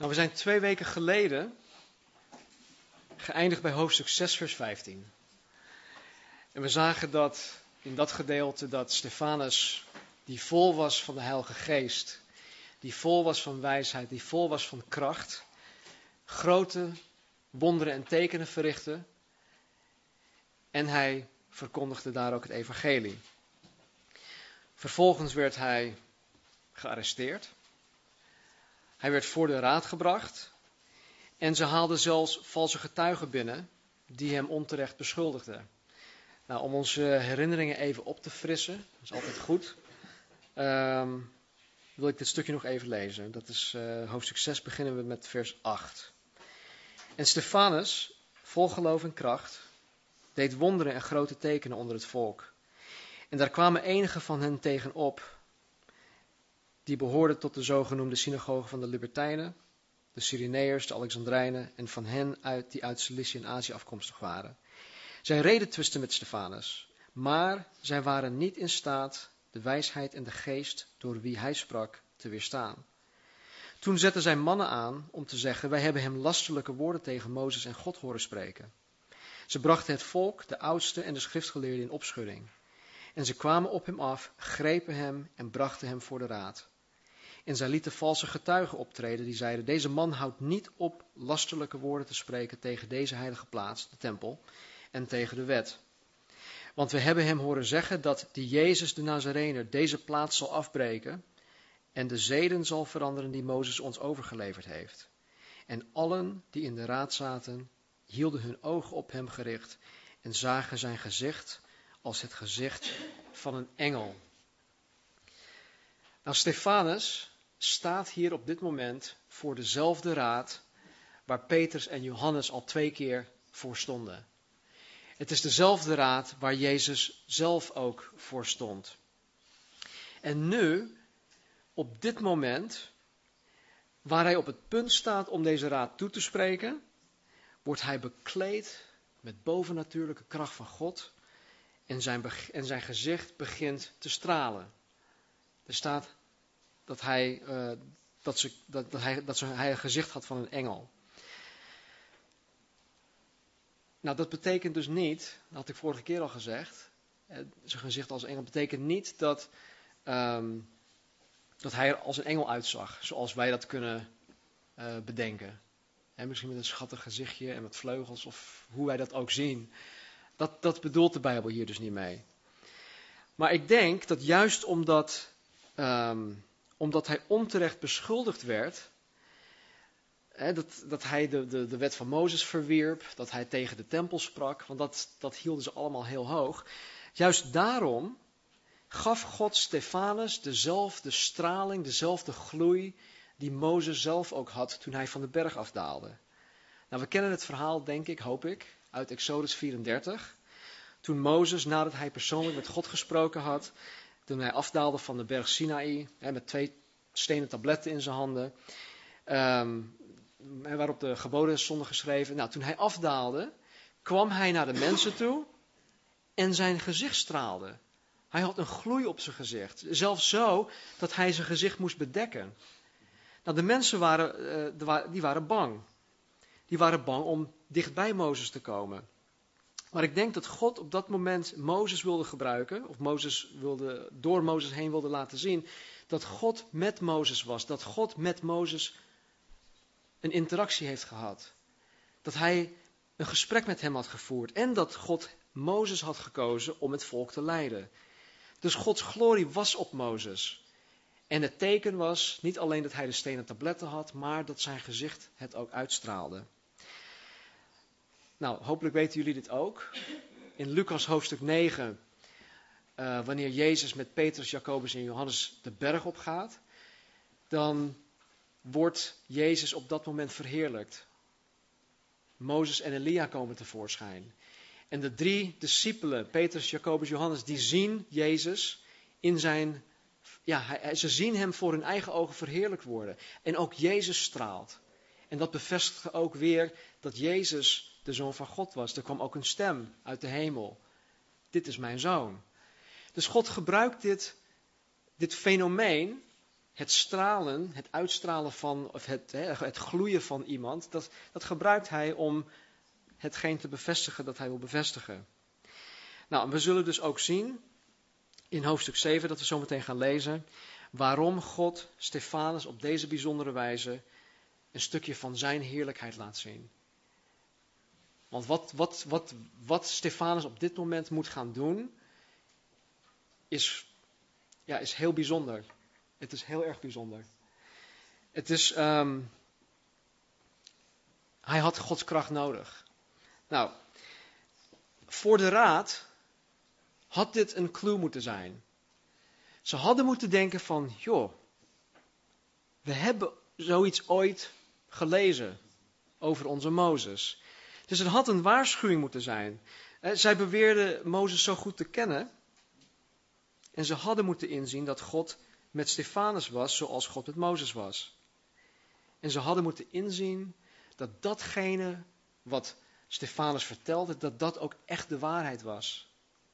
Nou, we zijn twee weken geleden geëindigd bij hoofdstuk 6, vers 15. En we zagen dat in dat gedeelte dat Stefanus, die vol was van de Heilige Geest, die vol was van wijsheid, die vol was van kracht, grote wonderen en tekenen verrichtte. En hij verkondigde daar ook het evangelie. Vervolgens werd hij gearresteerd. Hij werd voor de raad gebracht. En ze haalden zelfs valse getuigen binnen die hem onterecht beschuldigden. Nou, om onze herinneringen even op te frissen, dat is altijd goed, ehm, wil ik dit stukje nog even lezen. Dat is uh, hoofdstuk 6, beginnen we met vers 8. En Stefanus, vol geloof en kracht, deed wonderen en grote tekenen onder het volk. En daar kwamen enige van hen tegenop, die behoorden tot de zogenoemde synagoge van de Libertijnen, de Cyreneërs, de Alexandrijnen en van hen uit die uit Cilicië en Azië afkomstig waren. Zij reden twisten met Stefanus, maar zij waren niet in staat de wijsheid en de geest door wie hij sprak te weerstaan. Toen zetten zij mannen aan om te zeggen: Wij hebben hem lastelijke woorden tegen Mozes en God horen spreken. Ze brachten het volk, de oudsten en de schriftgeleerden in opschudding. En ze kwamen op hem af, grepen hem en brachten hem voor de raad. En zij lieten valse getuigen optreden die zeiden: Deze man houdt niet op lasterlijke woorden te spreken tegen deze heilige plaats, de tempel, en tegen de wet. Want we hebben hem horen zeggen dat die Jezus de Nazarener deze plaats zal afbreken en de zeden zal veranderen die Mozes ons overgeleverd heeft. En allen die in de raad zaten, hielden hun ogen op hem gericht en zagen zijn gezicht als het gezicht van een engel. Nou, Stefanus staat hier op dit moment voor dezelfde raad waar Petrus en Johannes al twee keer voor stonden. Het is dezelfde raad waar Jezus zelf ook voor stond. En nu, op dit moment, waar hij op het punt staat om deze raad toe te spreken, wordt hij bekleed met bovennatuurlijke kracht van God en zijn, en zijn gezicht begint te stralen. Er staat dat hij, uh, dat, ze, dat, hij, dat ze, hij een gezicht had van een engel. Nou, dat betekent dus niet, dat had ik vorige keer al gezegd, eh, zijn gezicht als engel betekent niet dat, um, dat hij er als een engel uitzag, zoals wij dat kunnen uh, bedenken. En misschien met een schattig gezichtje en met vleugels, of hoe wij dat ook zien. Dat, dat bedoelt de Bijbel hier dus niet mee. Maar ik denk dat juist omdat, um, omdat hij onterecht beschuldigd werd, dat, dat hij de, de, de wet van Mozes verwierp, dat hij tegen de tempel sprak, want dat, dat hielden ze allemaal heel hoog. Juist daarom gaf God Stefanus dezelfde straling, dezelfde gloei die Mozes zelf ook had toen hij van de berg afdaalde. Nou, we kennen het verhaal, denk ik, hoop ik, uit Exodus 34. Toen Mozes, nadat hij persoonlijk met God gesproken had, toen hij afdaalde van de berg Sinaï, met twee stenen tabletten in zijn handen, um, waarop de geboden stonden geschreven. Nou, toen hij afdaalde, kwam hij naar de mensen toe en zijn gezicht straalde. Hij had een gloei op zijn gezicht. Zelfs zo dat hij zijn gezicht moest bedekken. Nou, de mensen waren, uh, die waren bang. Die waren bang om dichtbij Mozes te komen. Maar ik denk dat God op dat moment Mozes wilde gebruiken, of Mozes wilde, door Mozes heen wilde laten zien, dat God met Mozes was. Dat God met Mozes een interactie heeft gehad. Dat hij een gesprek met hem had gevoerd. En dat God Mozes had gekozen om het volk te leiden. Dus Gods glorie was op Mozes. En het teken was niet alleen dat hij de stenen tabletten had, maar dat zijn gezicht het ook uitstraalde. Nou, hopelijk weten jullie dit ook. In Lucas hoofdstuk 9, uh, wanneer Jezus met Petrus, Jacobus en Johannes de berg op gaat, dan wordt Jezus op dat moment verheerlijkt. Mozes en Elia komen tevoorschijn. En de drie discipelen, Petrus, Jacobus, Johannes, die zien Jezus in zijn. Ja, ze zien hem voor hun eigen ogen verheerlijkt worden. En ook Jezus straalt. En dat bevestigt ook weer dat Jezus de zoon van God was. Er kwam ook een stem uit de hemel. Dit is mijn zoon. Dus God gebruikt dit, dit fenomeen het stralen, het uitstralen van, of het, het gloeien van iemand, dat, dat gebruikt hij om hetgeen te bevestigen dat hij wil bevestigen. Nou, we zullen dus ook zien in hoofdstuk 7, dat we zo meteen gaan lezen, waarom God Stefanus op deze bijzondere wijze een stukje van zijn heerlijkheid laat zien. Want wat, wat, wat, wat Stefanus op dit moment moet gaan doen, is, ja, is heel bijzonder. Het is heel erg bijzonder. Het is, um, hij had Gods kracht nodig. Nou, voor de raad had dit een clue moeten zijn. Ze hadden moeten denken van, joh, we hebben zoiets ooit gelezen over onze Mozes. Dus het had een waarschuwing moeten zijn. Eh, zij beweerden Mozes zo goed te kennen. En ze hadden moeten inzien dat God met Stefanus was zoals God met Mozes was. En ze hadden moeten inzien dat datgene wat Stefanus vertelde, dat dat ook echt de waarheid was.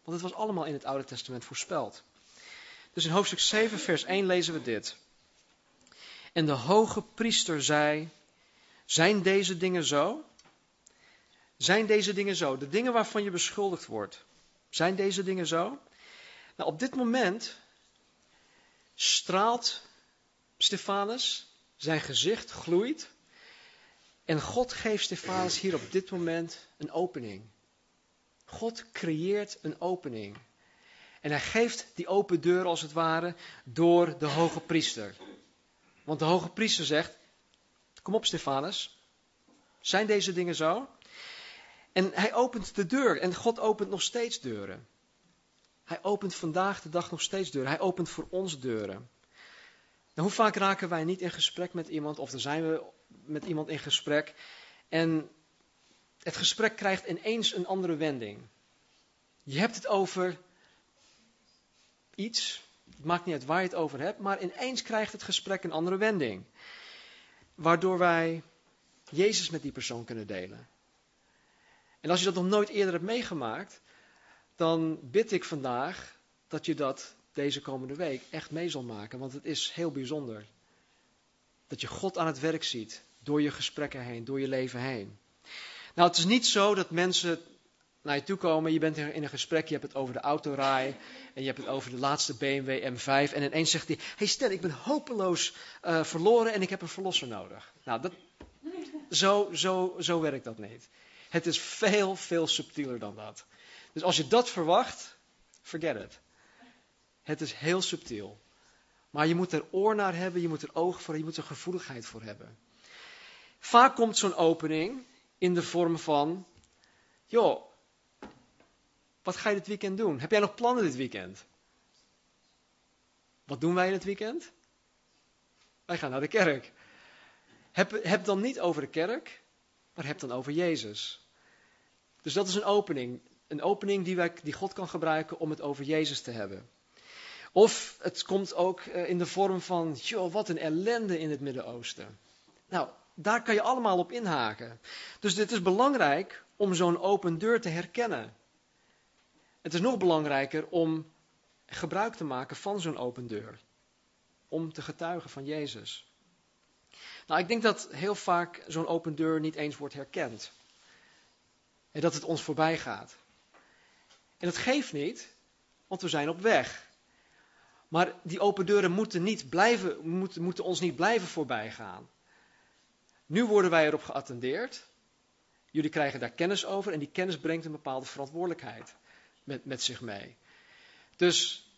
Want het was allemaal in het Oude Testament voorspeld. Dus in hoofdstuk 7, vers 1 lezen we dit. En de hoge priester zei: Zijn deze dingen zo? Zijn deze dingen zo? De dingen waarvan je beschuldigd wordt. Zijn deze dingen zo? Nou, op dit moment straalt Stefanus, zijn gezicht gloeit. En God geeft Stefanus hier op dit moment een opening. God creëert een opening. En hij geeft die open deur als het ware door de hoge priester. Want de hoge priester zegt: Kom op, Stefanus. Zijn deze dingen zo? En hij opent de deur en God opent nog steeds deuren. Hij opent vandaag de dag nog steeds deuren. Hij opent voor ons deuren. Nou, hoe vaak raken wij niet in gesprek met iemand, of dan zijn we met iemand in gesprek, en het gesprek krijgt ineens een andere wending. Je hebt het over iets, het maakt niet uit waar je het over hebt, maar ineens krijgt het gesprek een andere wending. Waardoor wij Jezus met die persoon kunnen delen. En als je dat nog nooit eerder hebt meegemaakt, dan bid ik vandaag dat je dat deze komende week echt mee zal maken. Want het is heel bijzonder. Dat je God aan het werk ziet. Door je gesprekken heen, door je leven heen. Nou, het is niet zo dat mensen naar je toe komen. Je bent in een gesprek, je hebt het over de autorij. En je hebt het over de laatste BMW M5. En ineens zegt hij: Hey Stel, ik ben hopeloos uh, verloren en ik heb een verlosser nodig. Nou, dat, zo, zo, zo werkt dat niet. Het is veel, veel subtieler dan dat. Dus als je dat verwacht, forget it. Het is heel subtiel. Maar je moet er oor naar hebben, je moet er oog voor hebben, je moet er gevoeligheid voor hebben. Vaak komt zo'n opening in de vorm van: joh, wat ga je dit weekend doen? Heb jij nog plannen dit weekend? Wat doen wij in het weekend? Wij gaan naar de kerk. Heb, heb dan niet over de kerk, maar heb dan over Jezus. Dus dat is een opening. Een opening die, wij, die God kan gebruiken om het over Jezus te hebben. Of het komt ook eh, in de vorm van, joh, wat een ellende in het Midden-Oosten. Nou, daar kan je allemaal op inhaken. Dus dit is belangrijk om zo'n open deur te herkennen. Het is nog belangrijker om gebruik te maken van zo'n open deur. Om te getuigen van Jezus. Nou, ik denk dat heel vaak zo'n open deur niet eens wordt herkend. En dat het ons voorbij gaat. En dat geeft niet, want we zijn op weg. Maar die open deuren moeten, niet blijven, moeten, ons niet blijven voorbij gaan. Nu worden wij erop geattendeerd. Jullie krijgen daar kennis over en die kennis brengt een bepaalde verantwoordelijkheid met, met zich mee. Dus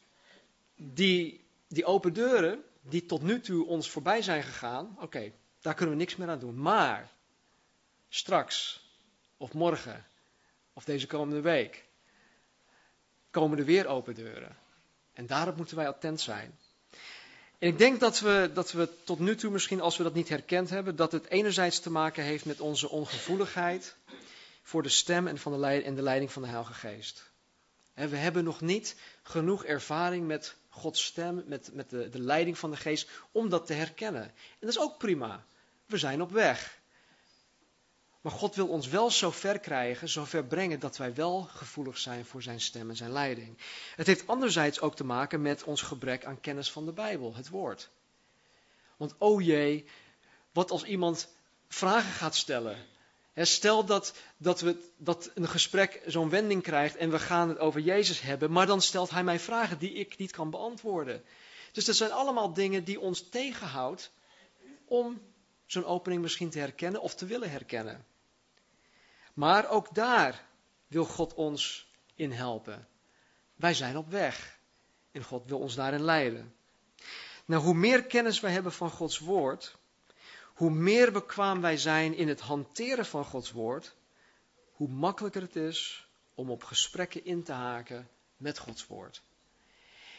die, die open deuren die tot nu toe ons voorbij zijn gegaan, oké, daar kunnen we niks meer aan doen. Maar straks of morgen of deze komende week komen er weer open deuren. En daarop moeten wij attent zijn. En ik denk dat we, dat we tot nu toe misschien, als we dat niet herkend hebben, dat het enerzijds te maken heeft met onze ongevoeligheid voor de stem en, van de, en de leiding van de Heilige Geest. We hebben nog niet genoeg ervaring met Gods stem, met, met de, de leiding van de Geest, om dat te herkennen. En dat is ook prima. We zijn op weg. Maar God wil ons wel zo ver krijgen, zo ver brengen dat wij wel gevoelig zijn voor zijn stem en zijn leiding. Het heeft anderzijds ook te maken met ons gebrek aan kennis van de Bijbel, het woord. Want oh jee, wat als iemand vragen gaat stellen? Stel dat, dat, we, dat een gesprek zo'n wending krijgt en we gaan het over Jezus hebben, maar dan stelt hij mij vragen die ik niet kan beantwoorden. Dus dat zijn allemaal dingen die ons tegenhoudt om zo'n opening misschien te herkennen of te willen herkennen. Maar ook daar wil God ons in helpen. Wij zijn op weg en God wil ons daarin leiden. Nou, hoe meer kennis wij hebben van Gods woord, hoe meer bekwaam wij zijn in het hanteren van Gods woord, hoe makkelijker het is om op gesprekken in te haken met Gods woord.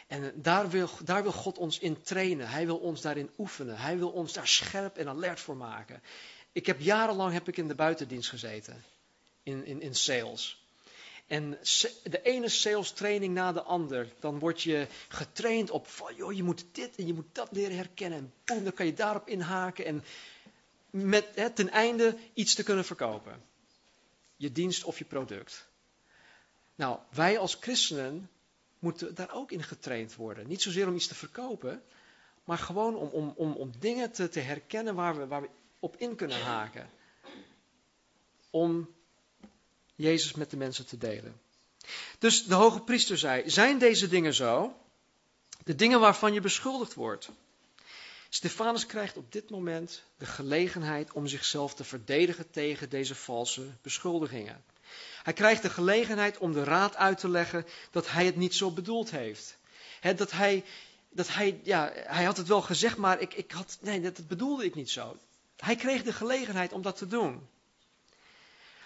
En daar wil, daar wil God ons in trainen. Hij wil ons daarin oefenen. Hij wil ons daar scherp en alert voor maken. Ik heb jarenlang heb ik in de buitendienst gezeten. In, in, in sales. En de ene sales training na de ander. Dan word je getraind op van, joh, je moet dit en je moet dat leren herkennen. En boem, dan kan je daarop inhaken. En met, hè, ten einde iets te kunnen verkopen. Je dienst of je product. Nou, wij als christenen moeten daar ook in getraind worden. Niet zozeer om iets te verkopen, maar gewoon om, om, om, om dingen te, te herkennen waar we, waar we op in kunnen haken. Om Jezus met de mensen te delen. Dus de hoge priester zei: Zijn deze dingen zo? De dingen waarvan je beschuldigd wordt. Stefanus krijgt op dit moment de gelegenheid om zichzelf te verdedigen tegen deze valse beschuldigingen. Hij krijgt de gelegenheid om de raad uit te leggen dat hij het niet zo bedoeld heeft. dat hij, dat hij, ja, hij had het wel gezegd, maar ik, ik had, nee, dat bedoelde ik niet zo. Hij kreeg de gelegenheid om dat te doen.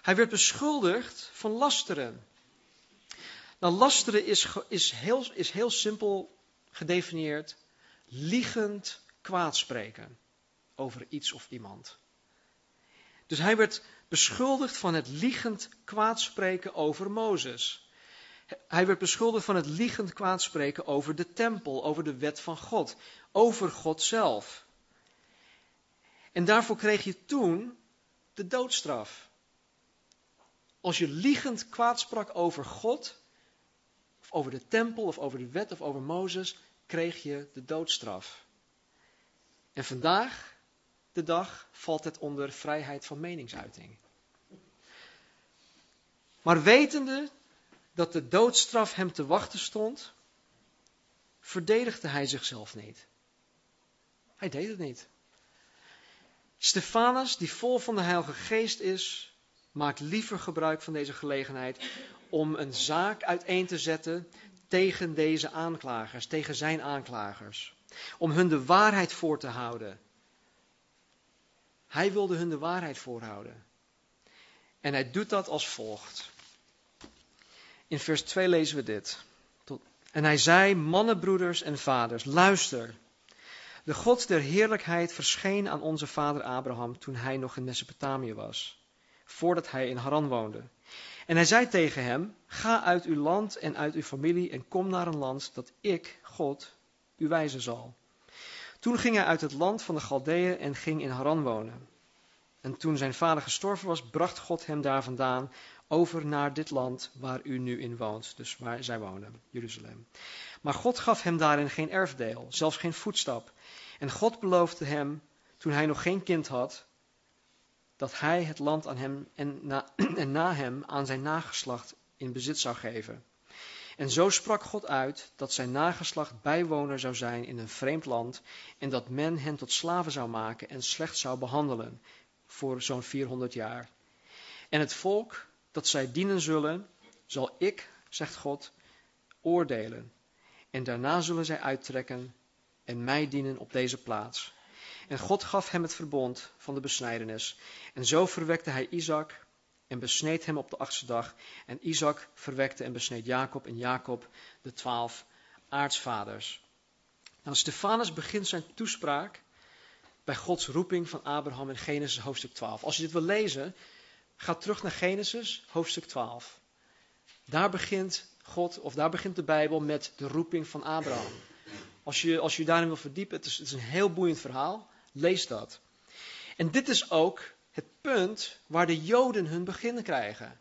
Hij werd beschuldigd van lasteren. Nou, lasteren is, is, heel, is heel simpel gedefinieerd. Liegend kwaadspreken over iets of iemand. Dus hij werd beschuldigd van het liegend kwaadspreken over Mozes. Hij werd beschuldigd van het liegend kwaadspreken over de tempel, over de wet van God, over God zelf. En daarvoor kreeg je toen de doodstraf. Als je liegend kwaadsprak over God, of over de tempel, of over de wet, of over Mozes, kreeg je de doodstraf. En vandaag, de dag, valt het onder vrijheid van meningsuiting. Maar wetende dat de doodstraf hem te wachten stond, verdedigde hij zichzelf niet. Hij deed het niet. Stefanus, die vol van de Heilige Geest is, maakt liever gebruik van deze gelegenheid om een zaak uiteen te zetten tegen deze aanklagers, tegen zijn aanklagers. Om hun de waarheid voor te houden. Hij wilde hun de waarheid voorhouden. En hij doet dat als volgt. In vers 2 lezen we dit. En hij zei, mannenbroeders en vaders, luister. De God der heerlijkheid verscheen aan onze vader Abraham toen hij nog in Mesopotamië was, voordat hij in Haran woonde. En hij zei tegen hem, ga uit uw land en uit uw familie en kom naar een land dat ik, God, u wijzen zal. Toen ging hij uit het land van de Galdeeën en ging in Haran wonen. En toen zijn vader gestorven was, bracht God hem daar vandaan over naar dit land waar u nu in woont, dus waar zij wonen, Jeruzalem. Maar God gaf hem daarin geen erfdeel, zelfs geen voetstap. En God beloofde hem, toen hij nog geen kind had, dat hij het land aan hem en na, en na hem aan zijn nageslacht in bezit zou geven. En zo sprak God uit dat zijn nageslacht bijwoner zou zijn in een vreemd land en dat men hen tot slaven zou maken en slecht zou behandelen voor zo'n 400 jaar. En het volk dat zij dienen zullen, zal ik, zegt God, oordelen. En daarna zullen zij uittrekken en mij dienen op deze plaats. En God gaf hem het verbond van de besnijdenis. En zo verwekte hij Isaac en besneed hem op de achtste dag. En Isaac verwekte en besneed Jacob en Jacob de twaalf aartsvaders. Nou, Stefanus begint zijn toespraak bij Gods roeping van Abraham in Genesis hoofdstuk 12. Als je dit wil lezen, Ga terug naar Genesis, hoofdstuk 12. Daar begint God, of daar begint de Bijbel met de roeping van Abraham. Als je als je daarin wil verdiepen, is, het is een heel boeiend verhaal, lees dat. En dit is ook het punt waar de Joden hun begin krijgen.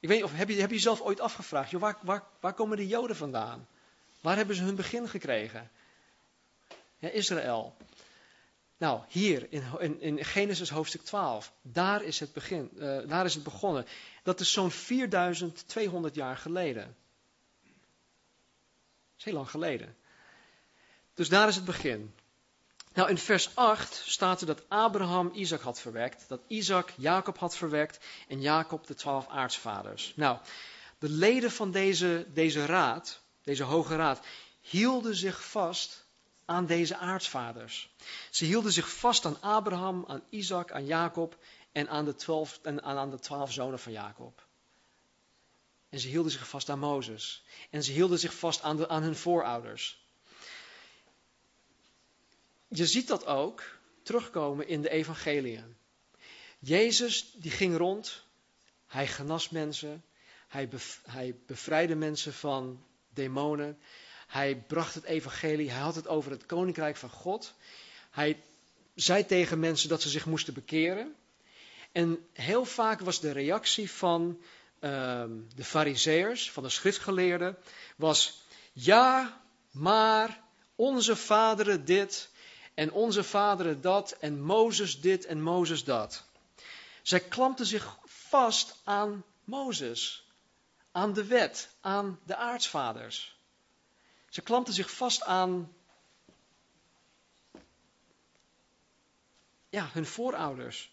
Ik weet niet, of heb je, heb je jezelf ooit afgevraagd, joh, waar, waar, waar komen de Joden vandaan? Waar hebben ze hun begin gekregen? Israël. Nou, hier in, in, Genesis hoofdstuk 12, daar is het, begin, uh, daar is het begonnen. Dat is zo'n 4200 jaar geleden. Dat is heel lang geleden. Dus daar is het begin. Nou, in vers 8 staat er dat Abraham Isaac had verwekt, dat Isaac Jacob had verwekt en Jacob de twaalf aartsvaders. Nou, de leden van deze, deze raad, deze hoge raad, hielden zich vast aan deze aartsvaders. Ze hielden zich vast aan Abraham, aan Isaac, aan Jacob en aan de twaalf, en aan de twaalf zonen van Jacob. En ze hielden zich vast aan Mozes. En ze hielden zich vast aan, aan hun voorouders. Je ziet dat ook terugkomen in de evangeliën. Jezus die ging rond, hij genas mensen, hij, hij bevrijdde mensen van demonen, hij bracht het evangelie, hij had het over het koninkrijk van God. Hij zei tegen mensen dat ze zich moesten bekeren. En heel vaak was de reactie van uh, de fariseërs, van de schriftgeleerden, was ja, maar onze vaderen dit en onze vaderen dat en Mozes dit en Mozes dat. Zij klampten zich vast aan Mozes, aan de wet, aan de aartsvaders. Ze klampten zich vast aan ja, hun voorouders.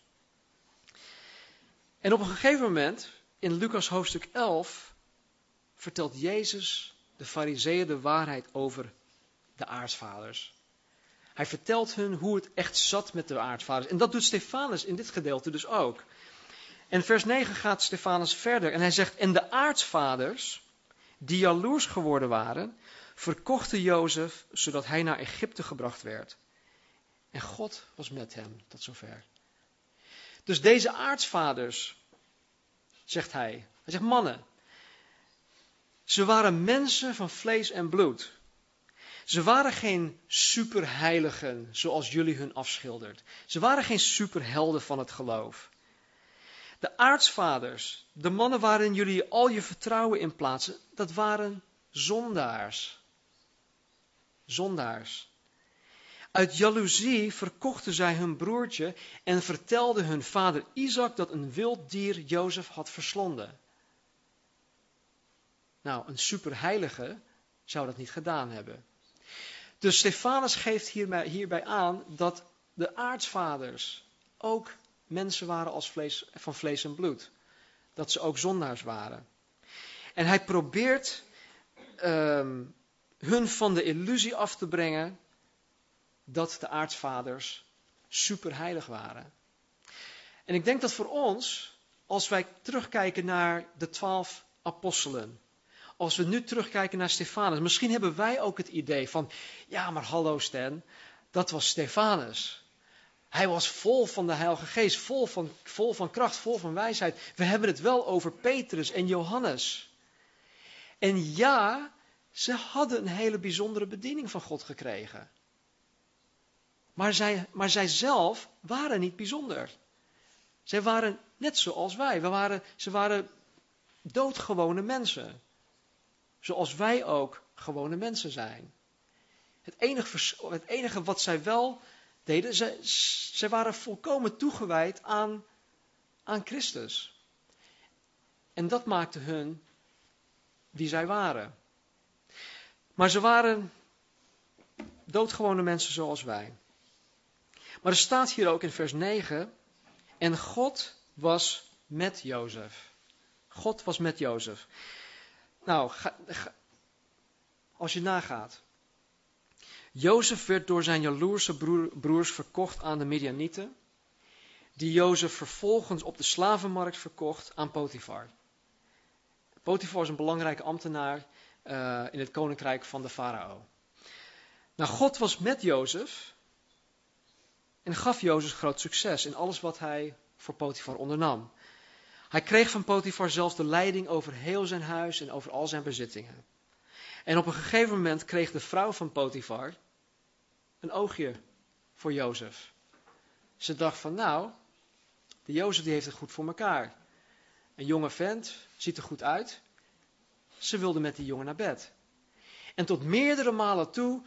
En op een gegeven moment, in Lucas hoofdstuk 11, vertelt Jezus de fariseeën de waarheid over de aartsvaders. Hij vertelt hun hoe het echt zat met de aartsvaders. En dat doet Stefanus in dit gedeelte dus ook. En vers 9 gaat Stefanus verder en hij zegt, en de aartsvaders, die jaloers geworden waren, verkochten Jozef, zodat hij naar Egypte gebracht werd. En God was met hem tot zover. Dus deze aartsvaders, zegt hij, hij zegt mannen, ze waren mensen van vlees en bloed. Ze waren geen superheiligen zoals jullie hun afschildert. Ze waren geen superhelden van het geloof. De aartsvaders, de mannen waarin jullie al je vertrouwen in plaatsen, dat waren zondaars. Zondaars. Uit jaloezie verkochten zij hun broertje en vertelden hun vader Isaac dat een wild dier Jozef had verslonden. Nou, een superheilige zou dat niet gedaan hebben. Dus Stefanus geeft hierbij, hierbij aan dat de aartsvaders ook mensen waren als vlees, van vlees en bloed. Dat ze ook zondaars waren. En hij probeert um, hun van de illusie af te brengen dat de aartsvaders superheilig waren. En ik denk dat voor ons, als wij terugkijken naar de twaalf apostelen, als we nu terugkijken naar Stefanus, misschien hebben wij ook het idee van, ja maar hallo Stan, dat was Stefanus. Hij was vol van de Heilige Geest, vol van, vol van kracht, vol van wijsheid. We hebben het wel over Petrus en Johannes. En ja, ze hadden een hele bijzondere bediening van God gekregen. Maar zij, maar zij zelf waren niet bijzonder. Zij waren net zoals wij. We waren, ze waren doodgewone mensen. Zoals wij ook gewone mensen zijn. Het enige, het enige wat zij wel deden, zij, zij waren volkomen toegewijd aan, aan Christus. En dat maakte hun wie zij waren. Maar ze waren doodgewone mensen zoals wij. Maar er staat hier ook in vers 9, en God was met Jozef. God was met Jozef. Nou, als je nagaat. Jozef werd door zijn jaloerse broers verkocht aan de Midianieten, die Jozef vervolgens op de slavenmarkt verkocht aan Potifar. Potifar is een belangrijke ambtenaar uh, in het koninkrijk van de farao. Nou, God was met Jozef en gaf Jozef groot succes in alles wat hij voor Potifar ondernam. Hij kreeg van Potifar zelfs de leiding over heel zijn huis en over al zijn bezittingen. En op een gegeven moment kreeg de vrouw van Potifar een oogje voor Jozef. Ze dacht van nou, de Jozef die heeft het goed voor elkaar. Een jonge vent, ziet er goed uit. Ze wilde met die jongen naar bed. En tot meerdere malen toe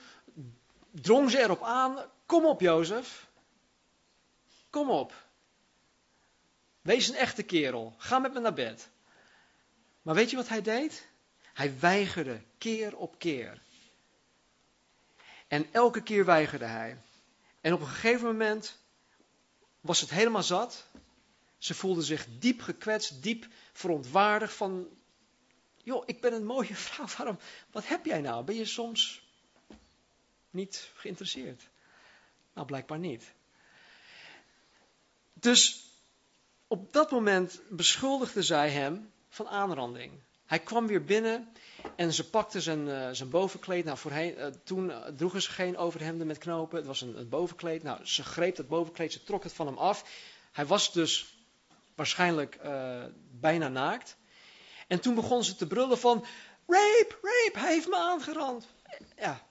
drong ze erop aan, kom op Jozef, kom op. Wees een echte kerel. Ga met me naar bed. Maar weet je wat hij deed? Hij weigerde keer op keer. En elke keer weigerde hij. En op een gegeven moment was het helemaal zat. Ze voelde zich diep gekwetst, diep verontwaardigd van, joh, ik ben een mooie vrouw, waarom, wat heb jij nou? Ben je soms niet geïnteresseerd? Nou, blijkbaar niet. Dus op dat moment beschuldigde zij hem van aanranding. Hij kwam weer binnen en ze pakte zijn, uh, zijn bovenkleed. Nou, uh, toen uh, droegen ze geen overhemden met knopen. Het was een, een, bovenkleed. Nou, ze greep dat bovenkleed, ze trok het van hem af. Hij was dus waarschijnlijk bijna naakt. En toen begon ze te brullen van, rape, rape, hij heeft me aangerand. Ja,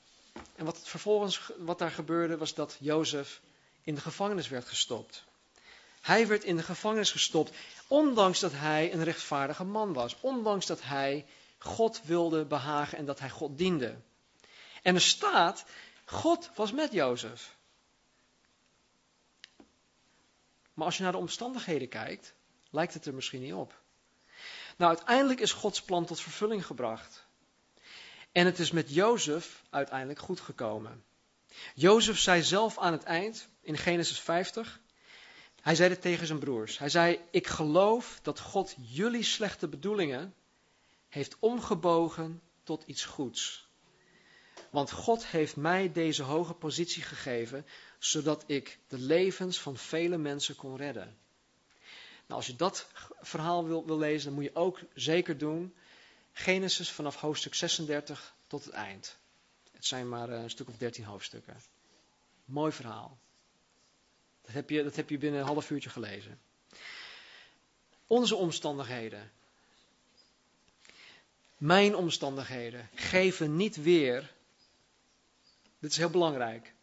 en wat vervolgens wat daar gebeurde was dat Jozef in de gevangenis werd gestopt. Hij werd in de gevangenis gestopt, ondanks dat hij een rechtvaardige man was. Ondanks dat hij God wilde behagen en dat hij God diende. En er staat, God was met Jozef. Maar als je naar de omstandigheden kijkt, lijkt het er misschien niet op. Nou, uiteindelijk is Gods plan tot vervulling gebracht. En het is met Jozef uiteindelijk goed gekomen. Jozef zei zelf aan het eind, in Genesis 50, hij zei het tegen zijn broers. Hij zei, ik geloof dat God jullie slechte bedoelingen heeft omgebogen tot iets goeds. Want God heeft mij deze hoge positie gegeven, zodat ik de levens van vele mensen kon redden. Nou, als je dat verhaal wil, wil lezen, dan moet je ook zeker doen. Genesis vanaf hoofdstuk 36 tot het eind. Het zijn maar een stuk of dertien hoofdstukken. Mooi verhaal. Dat heb je, dat heb je binnen een half uurtje gelezen. Onze omstandigheden. Mijn omstandigheden geven niet weer. Dit is heel belangrijk.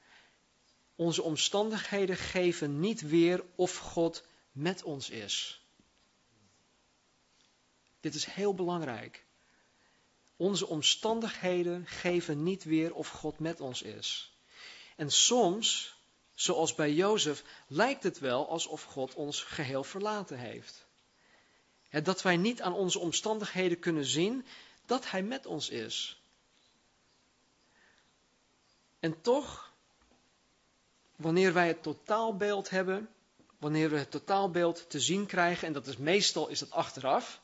Onze omstandigheden geven niet weer of God met ons is. Dit is heel belangrijk. Onze omstandigheden geven niet weer of God met ons is. En soms, zoals bij Jozef, lijkt het wel alsof God ons geheel verlaten heeft. dat wij niet aan onze omstandigheden kunnen zien dat Hij met ons is. En toch, wanneer wij het totaalbeeld hebben, wanneer we het totaalbeeld te zien krijgen, en dat is meestal is dat achteraf,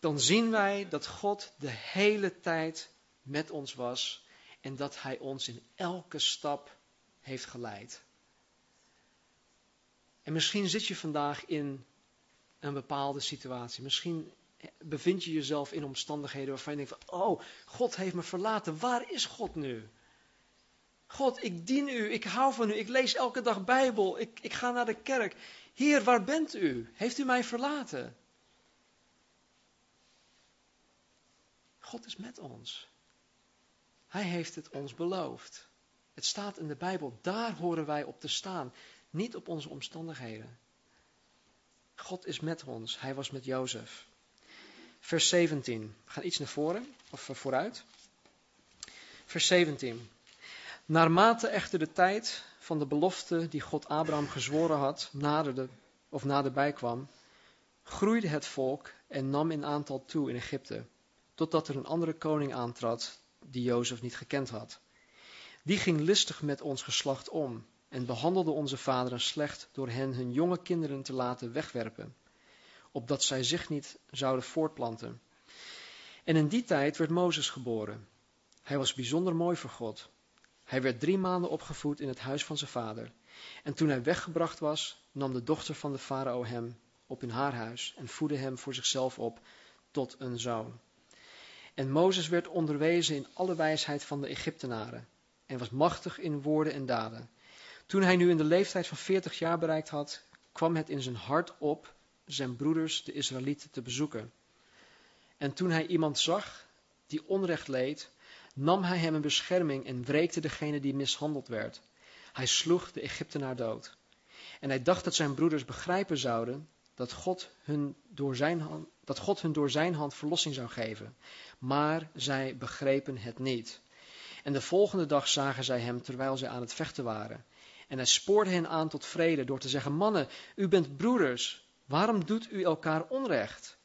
dan zien wij dat God de hele tijd met ons was en dat Hij ons in elke stap heeft geleid. En misschien zit je vandaag in een bepaalde situatie. Misschien bevind je jezelf in omstandigheden waarvan je denkt van, oh, God heeft me verlaten. Waar is God nu? God, ik dien u, ik hou van u, ik lees elke dag Bijbel, ik, ik ga naar de kerk. Heer, waar bent u? Heeft u mij verlaten? God is met ons. Hij heeft het ons beloofd. Het staat in de Bijbel, daar horen wij op te staan, niet op onze omstandigheden. God is met ons, hij was met Jozef. Vers 17, we gaan iets naar voren, of eh, vooruit. Vers 17. Naarmate echter de tijd van de belofte die God Abraham gezworen had, naderde, of naderbij kwam, groeide het volk en nam in aantal toe in Egypte totdat er een andere koning aantrad die Jozef niet gekend had. Die ging listig met ons geslacht om en behandelde onze vaderen slecht door hen hun jonge kinderen te laten wegwerpen, opdat zij zich niet zouden voortplanten. En in die tijd werd Mozes geboren. Hij was bijzonder mooi voor God. Hij werd drie maanden opgevoed in het huis van zijn vader. En toen hij weggebracht was, nam de dochter van de farao hem op in haar huis en voedde hem voor zichzelf op tot een zoon. En Mozes werd onderwezen in alle wijsheid van de Egyptenaren en was machtig in woorden en daden. Toen hij nu in de leeftijd van veertig jaar bereikt had, kwam het in zijn hart op zijn broeders, de Israëlieten, te bezoeken. En toen hij iemand zag die onrecht leed, nam hij hem in bescherming en wreekte degene die mishandeld werd. Hij sloeg de Egyptenaar dood. En hij dacht dat zijn broeders begrijpen zouden dat God hun door zijn hand, dat God hun door zijn hand verlossing zou geven. Maar zij begrepen het niet. En de volgende dag zagen zij hem terwijl zij aan het vechten waren. En hij spoorde hen aan tot vrede door te zeggen: Mannen, u bent broeders, waarom doet u elkaar onrecht?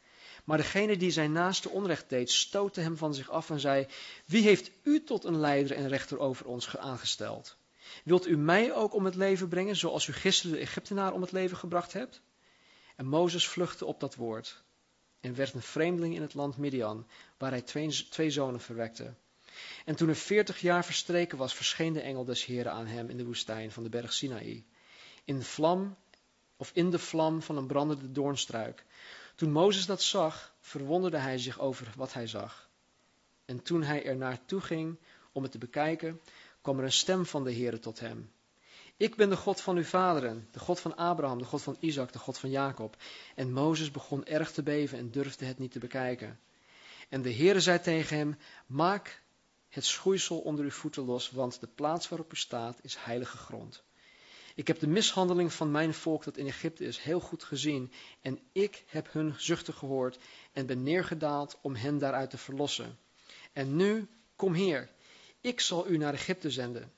Maar degene die zijn naaste onrecht deed, stootte hem van zich af en zei: Wie heeft u tot een leider en rechter over ons aangesteld? Wilt u mij ook om het leven brengen, zoals u gisteren de Egyptenaar om het leven gebracht hebt? En Mozes vluchtte op dat woord en werd een vreemdeling in het land Midian, waar hij twee, twee zonen verwekte. En toen er veertig jaar verstreken was, verscheen de engel des Heren aan hem in de woestijn van de berg Sinaï, in de vlam of in de vlam van een brandende doornstruik. Toen Mozes dat zag, verwonderde hij zich over wat hij zag. En toen hij er naartoe ging om het te bekijken, kwam er een stem van de Heere tot hem. Ik ben de God van uw vaderen, de God van Abraham, de God van Isaac, de God van Jacob. En Mozes begon erg te beven en durfde het niet te bekijken. En de Heere zei tegen hem, maak het schoeisel onder uw voeten los, want de plaats waarop u staat is heilige grond. Ik heb de mishandeling van mijn volk dat in Egypte is heel goed gezien en ik heb hun zuchten gehoord en ben neergedaald om hen daaruit te verlossen. En nu, kom hier, ik zal u naar Egypte zenden.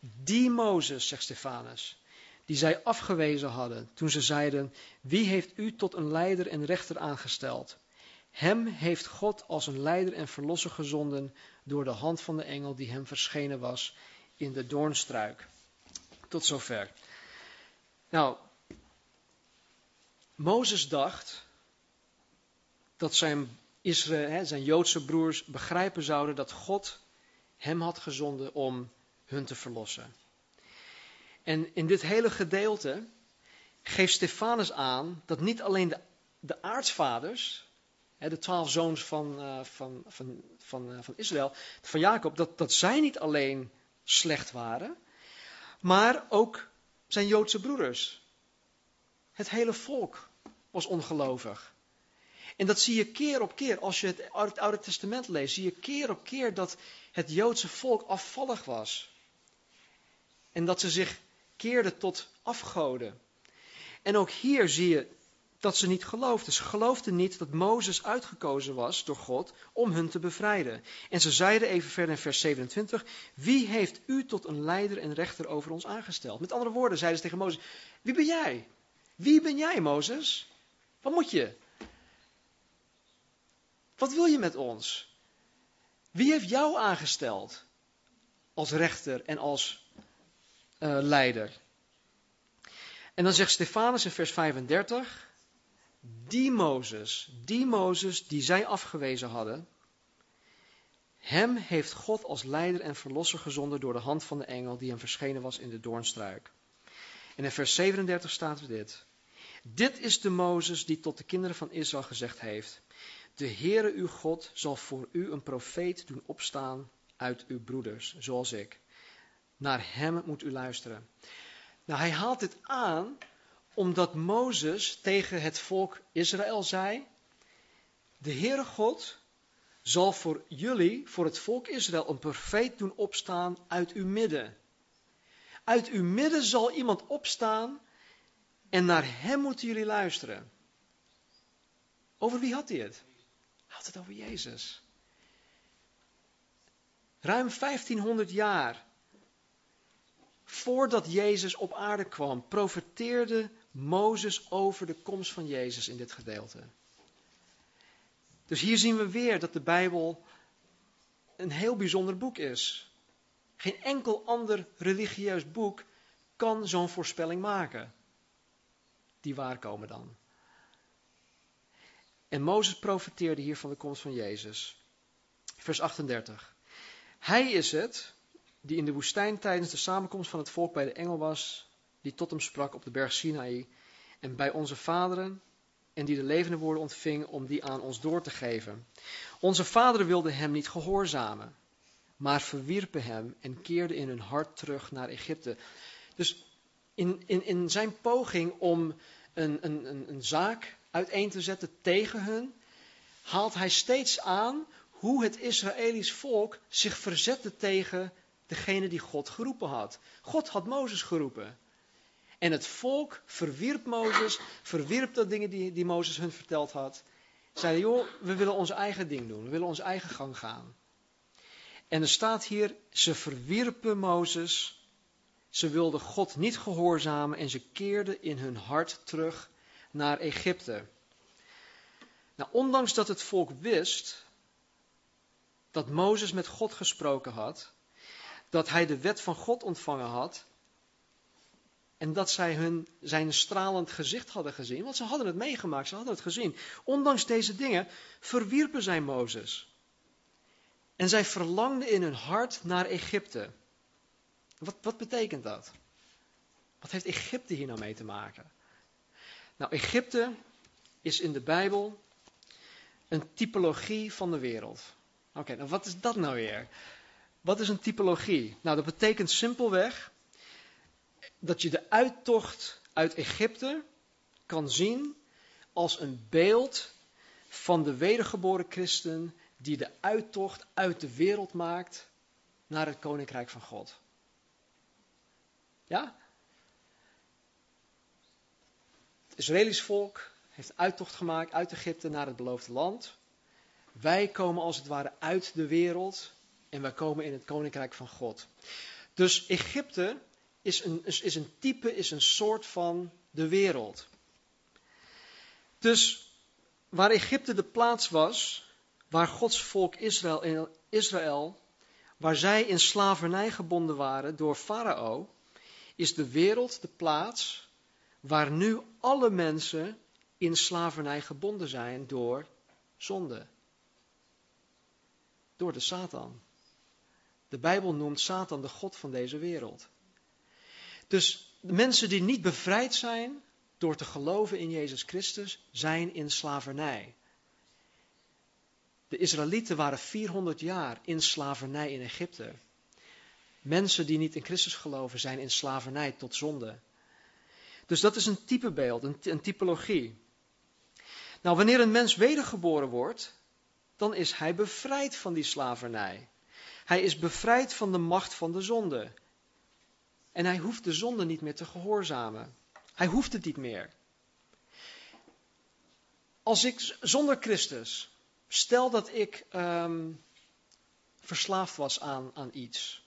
Die Mozes, zegt Stefanus, die zij afgewezen hadden toen ze zeiden, wie heeft u tot een leider en rechter aangesteld? Hem heeft God als een leider en verlosser gezonden door de hand van de engel die hem verschenen was in de doornstruik. Tot zover. Nou, Mozes dacht dat zijn, Israël, zijn Joodse broers begrijpen zouden dat God hem had gezonden om hun te verlossen. En in dit hele gedeelte geeft Stefanus aan dat niet alleen de, de aartsvaders, de twaalf zoons van, uh, van, van, van, uh, van Israël, van Jacob, dat, dat zij niet alleen slecht waren, maar ook zijn Joodse broeders. Het hele volk was ongelovig. En dat zie je keer op keer. Als je het Oude Testament leest, zie je keer op keer dat het Joodse volk afvallig was. En dat ze zich keerden tot afgoden. En ook hier zie je dat ze niet geloofden. Ze geloofden niet dat Mozes uitgekozen was door God om hun te bevrijden. En ze zeiden even verder in vers 27, wie heeft u tot een leider en rechter over ons aangesteld? Met andere woorden zeiden ze tegen Mozes, wie ben jij? Wie ben jij, Mozes? Wat moet je? Wat wil je met ons? Wie heeft jou aangesteld als rechter en als leider? En dan zegt Stefanus in vers 35, die Mozes, die Mozes die zij afgewezen hadden, hem heeft God als leider en verlosser gezonden door de hand van de engel die hem verschenen was in de doornstruik. En in vers 37 staat er dit. Dit is de Mozes die tot de kinderen van Israël gezegd heeft. De Heere uw God zal voor u een profeet doen opstaan uit uw broeders, zoals ik. Naar hem moet u luisteren. Nou, hij haalt dit aan omdat Mozes tegen het volk Israël zei: De Heere God zal voor jullie, voor het volk Israël, een profeet doen opstaan uit uw midden. Uit uw midden zal iemand opstaan en naar hem moeten jullie luisteren. Over wie had hij het? Hij had het over Jezus. Ruim 1500 jaar voordat Jezus op aarde kwam, profeteerde Mozes over de komst van Jezus in dit gedeelte. Dus hier zien we weer dat de Bijbel een heel bijzonder boek is. Geen enkel ander religieus boek kan zo'n voorspelling maken. Die waar komen dan. En Mozes profeteerde hier van de komst van Jezus. Vers 38. Hij is het die in de woestijn tijdens de samenkomst van het volk bij de engel was die tot hem sprak op de berg Sinaï en bij onze vaderen en die de levende woorden ontving om die aan ons door te geven. Onze vaderen wilden hem niet gehoorzamen, maar verwierpen hem en keerden in hun hart terug naar Egypte. Dus in, in, in zijn poging om een, een, een, een zaak uiteen te zetten tegen hun, haalt hij steeds aan hoe het Israëlisch volk zich verzette tegen degene die God geroepen had. God had Mozes geroepen. En het volk verwierp Mozes, verwierp de dingen die, die Mozes hun verteld had. Zeiden, joh, we willen ons eigen ding doen, we willen onze eigen gang gaan. En er staat hier, ze verwierpen Mozes Ze wilden God niet gehoorzamen en ze keerden in hun hart terug naar Egypte. Nou, ondanks dat het volk wist dat Mozes met God gesproken had, dat hij de wet van God ontvangen had en dat zij hun, zijn stralend gezicht hadden gezien, want ze hadden het meegemaakt, ze hadden het gezien. Ondanks deze dingen verwierpen zij Mozes. En zij verlangden in hun hart naar Egypte. Wat, wat betekent dat? Wat heeft Egypte hier nou mee te maken? Nou, Egypte is in de Bijbel een typologie van de wereld. Oké, nou wat is dat nou weer? Wat is een typologie? Nou, dat betekent simpelweg dat je de uittocht uit Egypte kan zien als een beeld van de wedergeboren christen die de uittocht uit de wereld maakt naar het koninkrijk van God. Ja? Het Israëlisch volk heeft uittocht gemaakt uit Egypte naar het beloofde land. Wij komen als het ware uit de wereld en wij komen in het koninkrijk van God. Dus Egypte is een, is een type, is een soort van de wereld. Dus waar Egypte de plaats was, waar Gods volk Israël, Israël waar zij in slavernij gebonden waren door Farao, is de wereld de plaats waar nu alle mensen in slavernij gebonden zijn door zonde. Door de Satan. De Bijbel noemt Satan de God van deze wereld. Dus de mensen die niet bevrijd zijn door te geloven in Jezus Christus, zijn in slavernij. De Israëlieten waren 400 jaar in slavernij in Egypte. Mensen die niet in Christus geloven zijn in slavernij tot zonde. Dus dat is een typebeeld, een, een typologie. Nou, wanneer een mens wedergeboren wordt, dan is hij bevrijd van die slavernij. Hij is bevrijd van de macht van de zonde. En hij hoeft de zonde niet meer te gehoorzamen. Hij hoeft het niet meer. Als ik zonder Christus, stel dat ik ehm, verslaafd was aan, aan iets,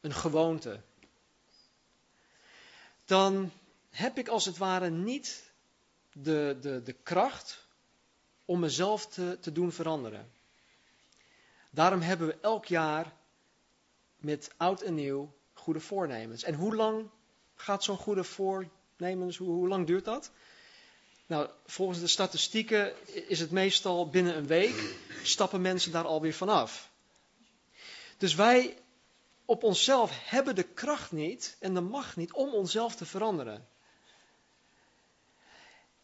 een gewoonte, dan heb ik als het ware niet de, de, de kracht om mezelf te, te doen veranderen. Daarom hebben we elk jaar met oud en nieuw goede voornemens. En hoe lang gaat zo'n goede voornemens, hoe, lang duurt dat? Nou, volgens de statistieken is het meestal binnen een week stappen mensen daar alweer vanaf. Dus wij op onszelf hebben de kracht niet en de macht niet om onszelf te veranderen.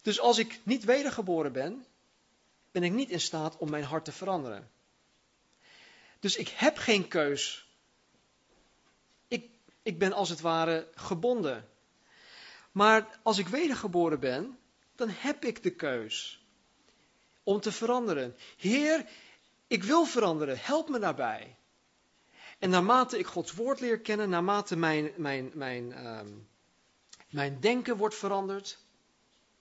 Dus als ik niet wedergeboren ben, ben ik niet in staat om mijn hart te veranderen. Dus ik heb geen keus. Ik, ik ben als het ware gebonden. Maar als ik wedergeboren ben, dan heb ik de keus om te veranderen. Heer, ik wil veranderen, help me daarbij. En naarmate ik Gods woord leer kennen, naarmate mijn, mijn, mijn, ehm, mijn denken wordt veranderd,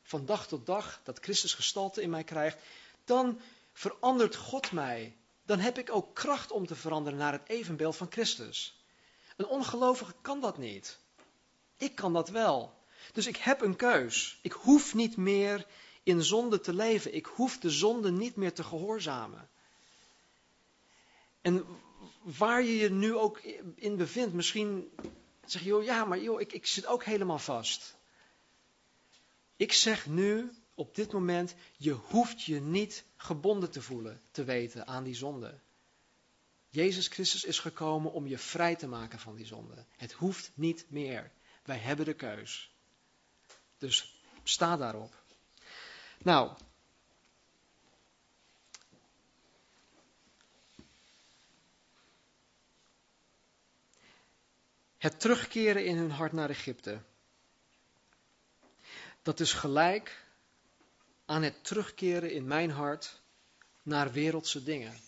van dag tot dag, dat Christus gestalte in mij krijgt, dan verandert God mij. Dan heb ik ook kracht om te veranderen naar het evenbeeld van Christus. Een ongelovige kan dat niet. Ik kan dat wel. Dus ik heb een keus. Ik hoef niet meer in zonde te leven. Ik hoef de zonde niet meer te gehoorzamen. En waar je je nu ook in bevindt, misschien zeg je, joh, ja, maar joh, ik, ik zit ook helemaal vast. Ik zeg nu, op dit moment, je hoeft je niet gebonden te voelen, te weten aan die zonde. Jezus Christus is gekomen om je vrij te maken van die zonde. Het hoeft niet meer. Wij hebben de keus. Dus sta daarop. Nou. Het terugkeren in hun hart naar Egypte. Dat is gelijk aan het terugkeren in mijn hart naar wereldse dingen.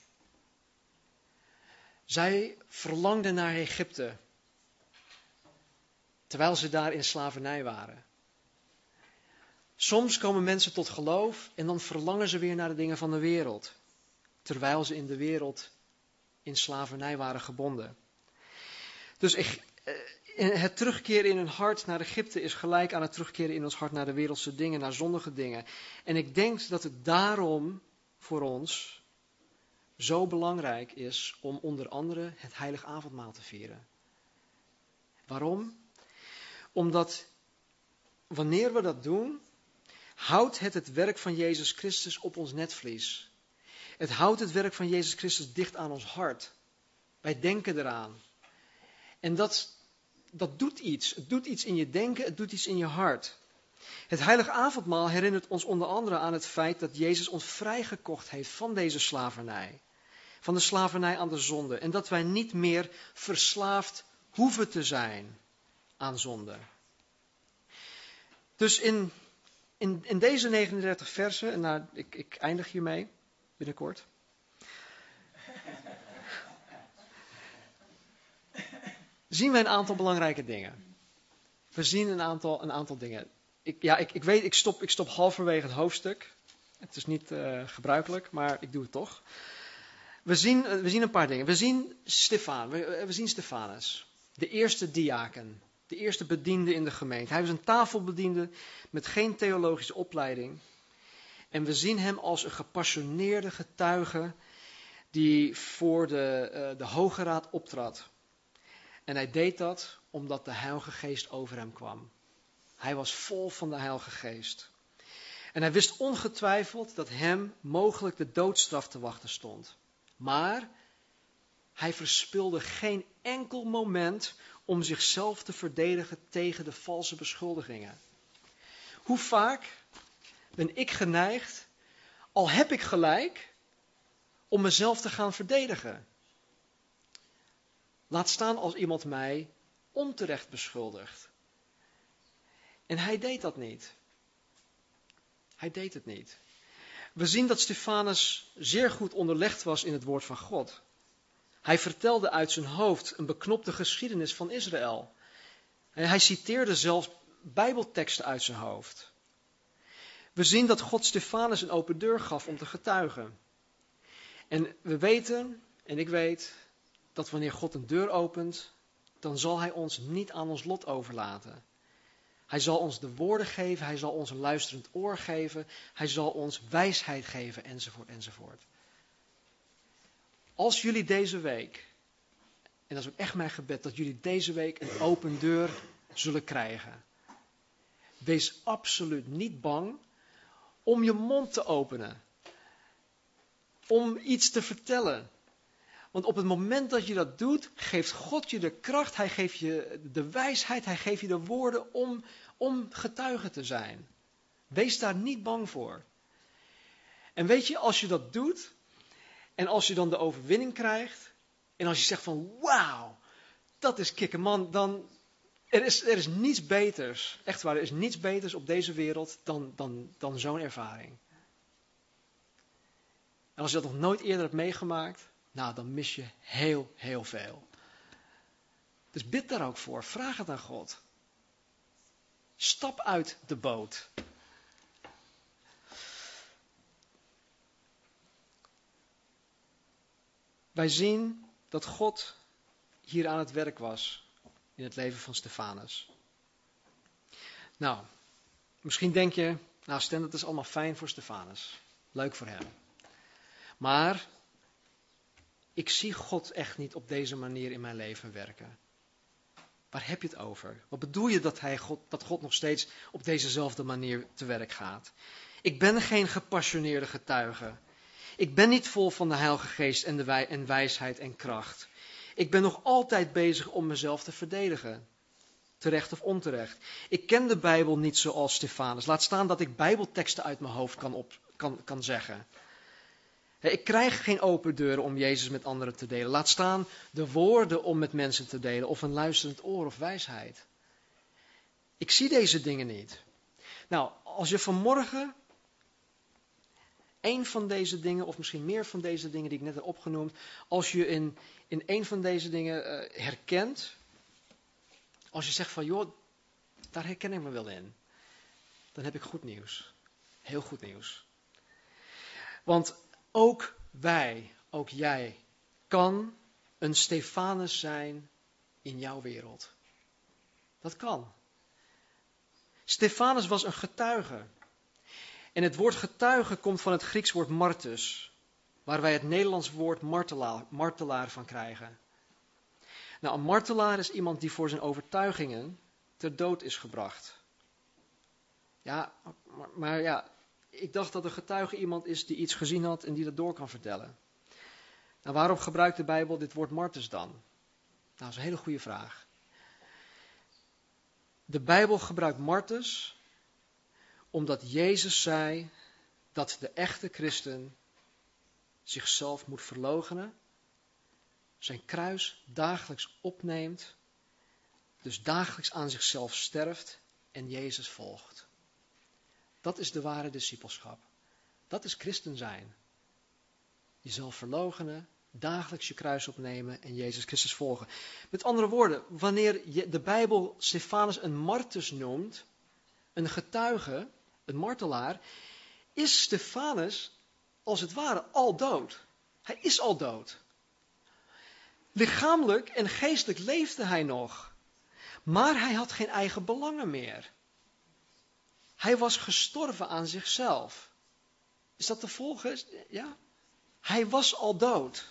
Zij verlangden naar Egypte, terwijl ze daar in slavernij waren. Soms komen mensen tot geloof en dan verlangen ze weer naar de dingen van de wereld, terwijl ze in de wereld in slavernij waren gebonden. Dus het terugkeren in hun hart naar Egypte is gelijk aan het terugkeren in ons hart naar de wereldse dingen, naar zondige dingen. En ik denk dat het daarom voor ons zo belangrijk is om onder andere het heilig avondmaal te vieren. Waarom? Omdat wanneer we dat doen, houdt het het werk van Jezus Christus op ons netvlies. Het houdt het werk van Jezus Christus dicht aan ons hart. Wij denken eraan. En dat, dat doet iets. Het doet iets in je denken, het doet iets in je hart. Het heilige avondmaal herinnert ons onder andere aan het feit dat Jezus ons vrijgekocht heeft van deze slavernij. Van de slavernij aan de zonde. En dat wij niet meer verslaafd hoeven te zijn aan zonde. Dus in, in, deze 39 versen, en nou, ik, ik eindig hiermee binnenkort. Zien we een aantal belangrijke dingen. We zien een aantal, een aantal dingen. Ik, ja, ik, ik weet, ik stop, ik stop halverwege het hoofdstuk. Het is niet uh, gebruikelijk, maar ik doe het toch. We zien, we zien een paar dingen. We zien Stefan, we, we zien Stefanus, de eerste diaken, de eerste bediende in de gemeente. Hij was een tafelbediende met geen theologische opleiding. En we zien hem als een gepassioneerde getuige die voor de, uh, de Hoge Raad optrad. En hij deed dat omdat de Heilige Geest over hem kwam. Hij was vol van de Heilige Geest. En hij wist ongetwijfeld dat hem mogelijk de doodstraf te wachten stond. Maar hij verspilde geen enkel moment om zichzelf te verdedigen tegen de valse beschuldigingen. Hoe vaak ben ik geneigd, al heb ik gelijk, om mezelf te gaan verdedigen? Laat staan als iemand mij onterecht beschuldigt. En hij deed dat niet. Hij deed het niet. We zien dat Stefanus zeer goed onderlegd was in het woord van God. Hij vertelde uit zijn hoofd een beknopte geschiedenis van Israël. Hij citeerde zelfs Bijbelteksten uit zijn hoofd. We zien dat God Stefanus een open deur gaf om te getuigen. En we weten, en ik weet, dat wanneer God een deur opent, dan zal Hij ons niet aan ons lot overlaten. Hij zal ons de woorden geven, Hij zal ons een luisterend oor geven, Hij zal ons wijsheid geven, enzovoort, enzovoort. Als jullie deze week, en dat is ook echt mijn gebed, dat jullie deze week een open deur zullen krijgen. Wees absoluut niet bang om je mond te openen. Om iets te vertellen. Want op het moment dat je dat doet, geeft God je de kracht, Hij geeft je de wijsheid, Hij geeft je de woorden om, om getuige te zijn. Wees daar niet bang voor. En weet je, als je dat doet, en als je dan de overwinning krijgt, en als je zegt van wauw, dat is kicken man, dan er is, er is niets beters, echt waar, er is niets beters op deze wereld dan, dan, dan zo'n ervaring. En als je dat nog nooit eerder hebt meegemaakt, nou dan mis je heel, heel veel. Dus bid daar ook voor, vraag het aan God. Stap uit de boot. Wij zien dat God hier aan het werk was in het leven van Stefanus. Nou, misschien denk je, nou Stan, dat is allemaal fijn voor Stefanus. Leuk voor hem. Maar ik zie God echt niet op deze manier in mijn leven werken. Waar heb je het over? Wat bedoel je dat, hij God, dat God nog steeds op dezezelfde manier te werk gaat? Ik ben geen gepassioneerde getuige. Ik ben niet vol van de Heilige Geest en, de wij, en wijsheid en kracht. Ik ben nog altijd bezig om mezelf te verdedigen. Terecht of onterecht. Ik ken de Bijbel niet zoals Stefanus. Laat staan dat ik Bijbelteksten uit mijn hoofd kan, op, kan, kan zeggen. Ik krijg geen open deuren om Jezus met anderen te delen. Laat staan de woorden om met mensen te delen of een luisterend oor of wijsheid. Ik zie deze dingen niet. Nou, als je vanmorgen een van deze dingen, of misschien meer van deze dingen die ik net heb opgenoemd, als je in, in een van deze dingen uh, herkent, als je zegt van joh, daar herken ik me wel in, dan heb ik goed nieuws. Heel goed nieuws. Want ook wij, ook jij, kan een Stefanus zijn in jouw wereld. Dat kan. Stefanus was een getuige. En het woord getuige komt van het Grieks woord martus, waar wij het Nederlands woord martelaar, martelaar van krijgen. Nou, een martelaar is iemand die voor zijn overtuigingen ter dood is gebracht. Ja, maar, maar ja, ik dacht dat een getuige iemand is die iets gezien had en die dat door kan vertellen. Nou, waarom gebruikt de Bijbel dit woord martus dan? Nou, dat is een hele goede vraag. De Bijbel gebruikt martus omdat Jezus zei dat de echte christen zichzelf moet verloochenen, zijn kruis dagelijks opneemt, dus dagelijks aan zichzelf sterft en Jezus volgt. Dat is de ware discipelschap. Dat is christen zijn. Jezelf verloochenen, dagelijks je kruis opnemen en Jezus Christus volgen. Met andere woorden, wanneer de Bijbel Stefanus een martus noemt, een getuige, een martelaar, is Stefanus als het ware al dood. Hij is al dood. Lichamelijk en geestelijk leefde hij nog, maar hij had geen eigen belangen meer. Hij was gestorven aan zichzelf. Is dat te volgen? Ja? Hij was al dood.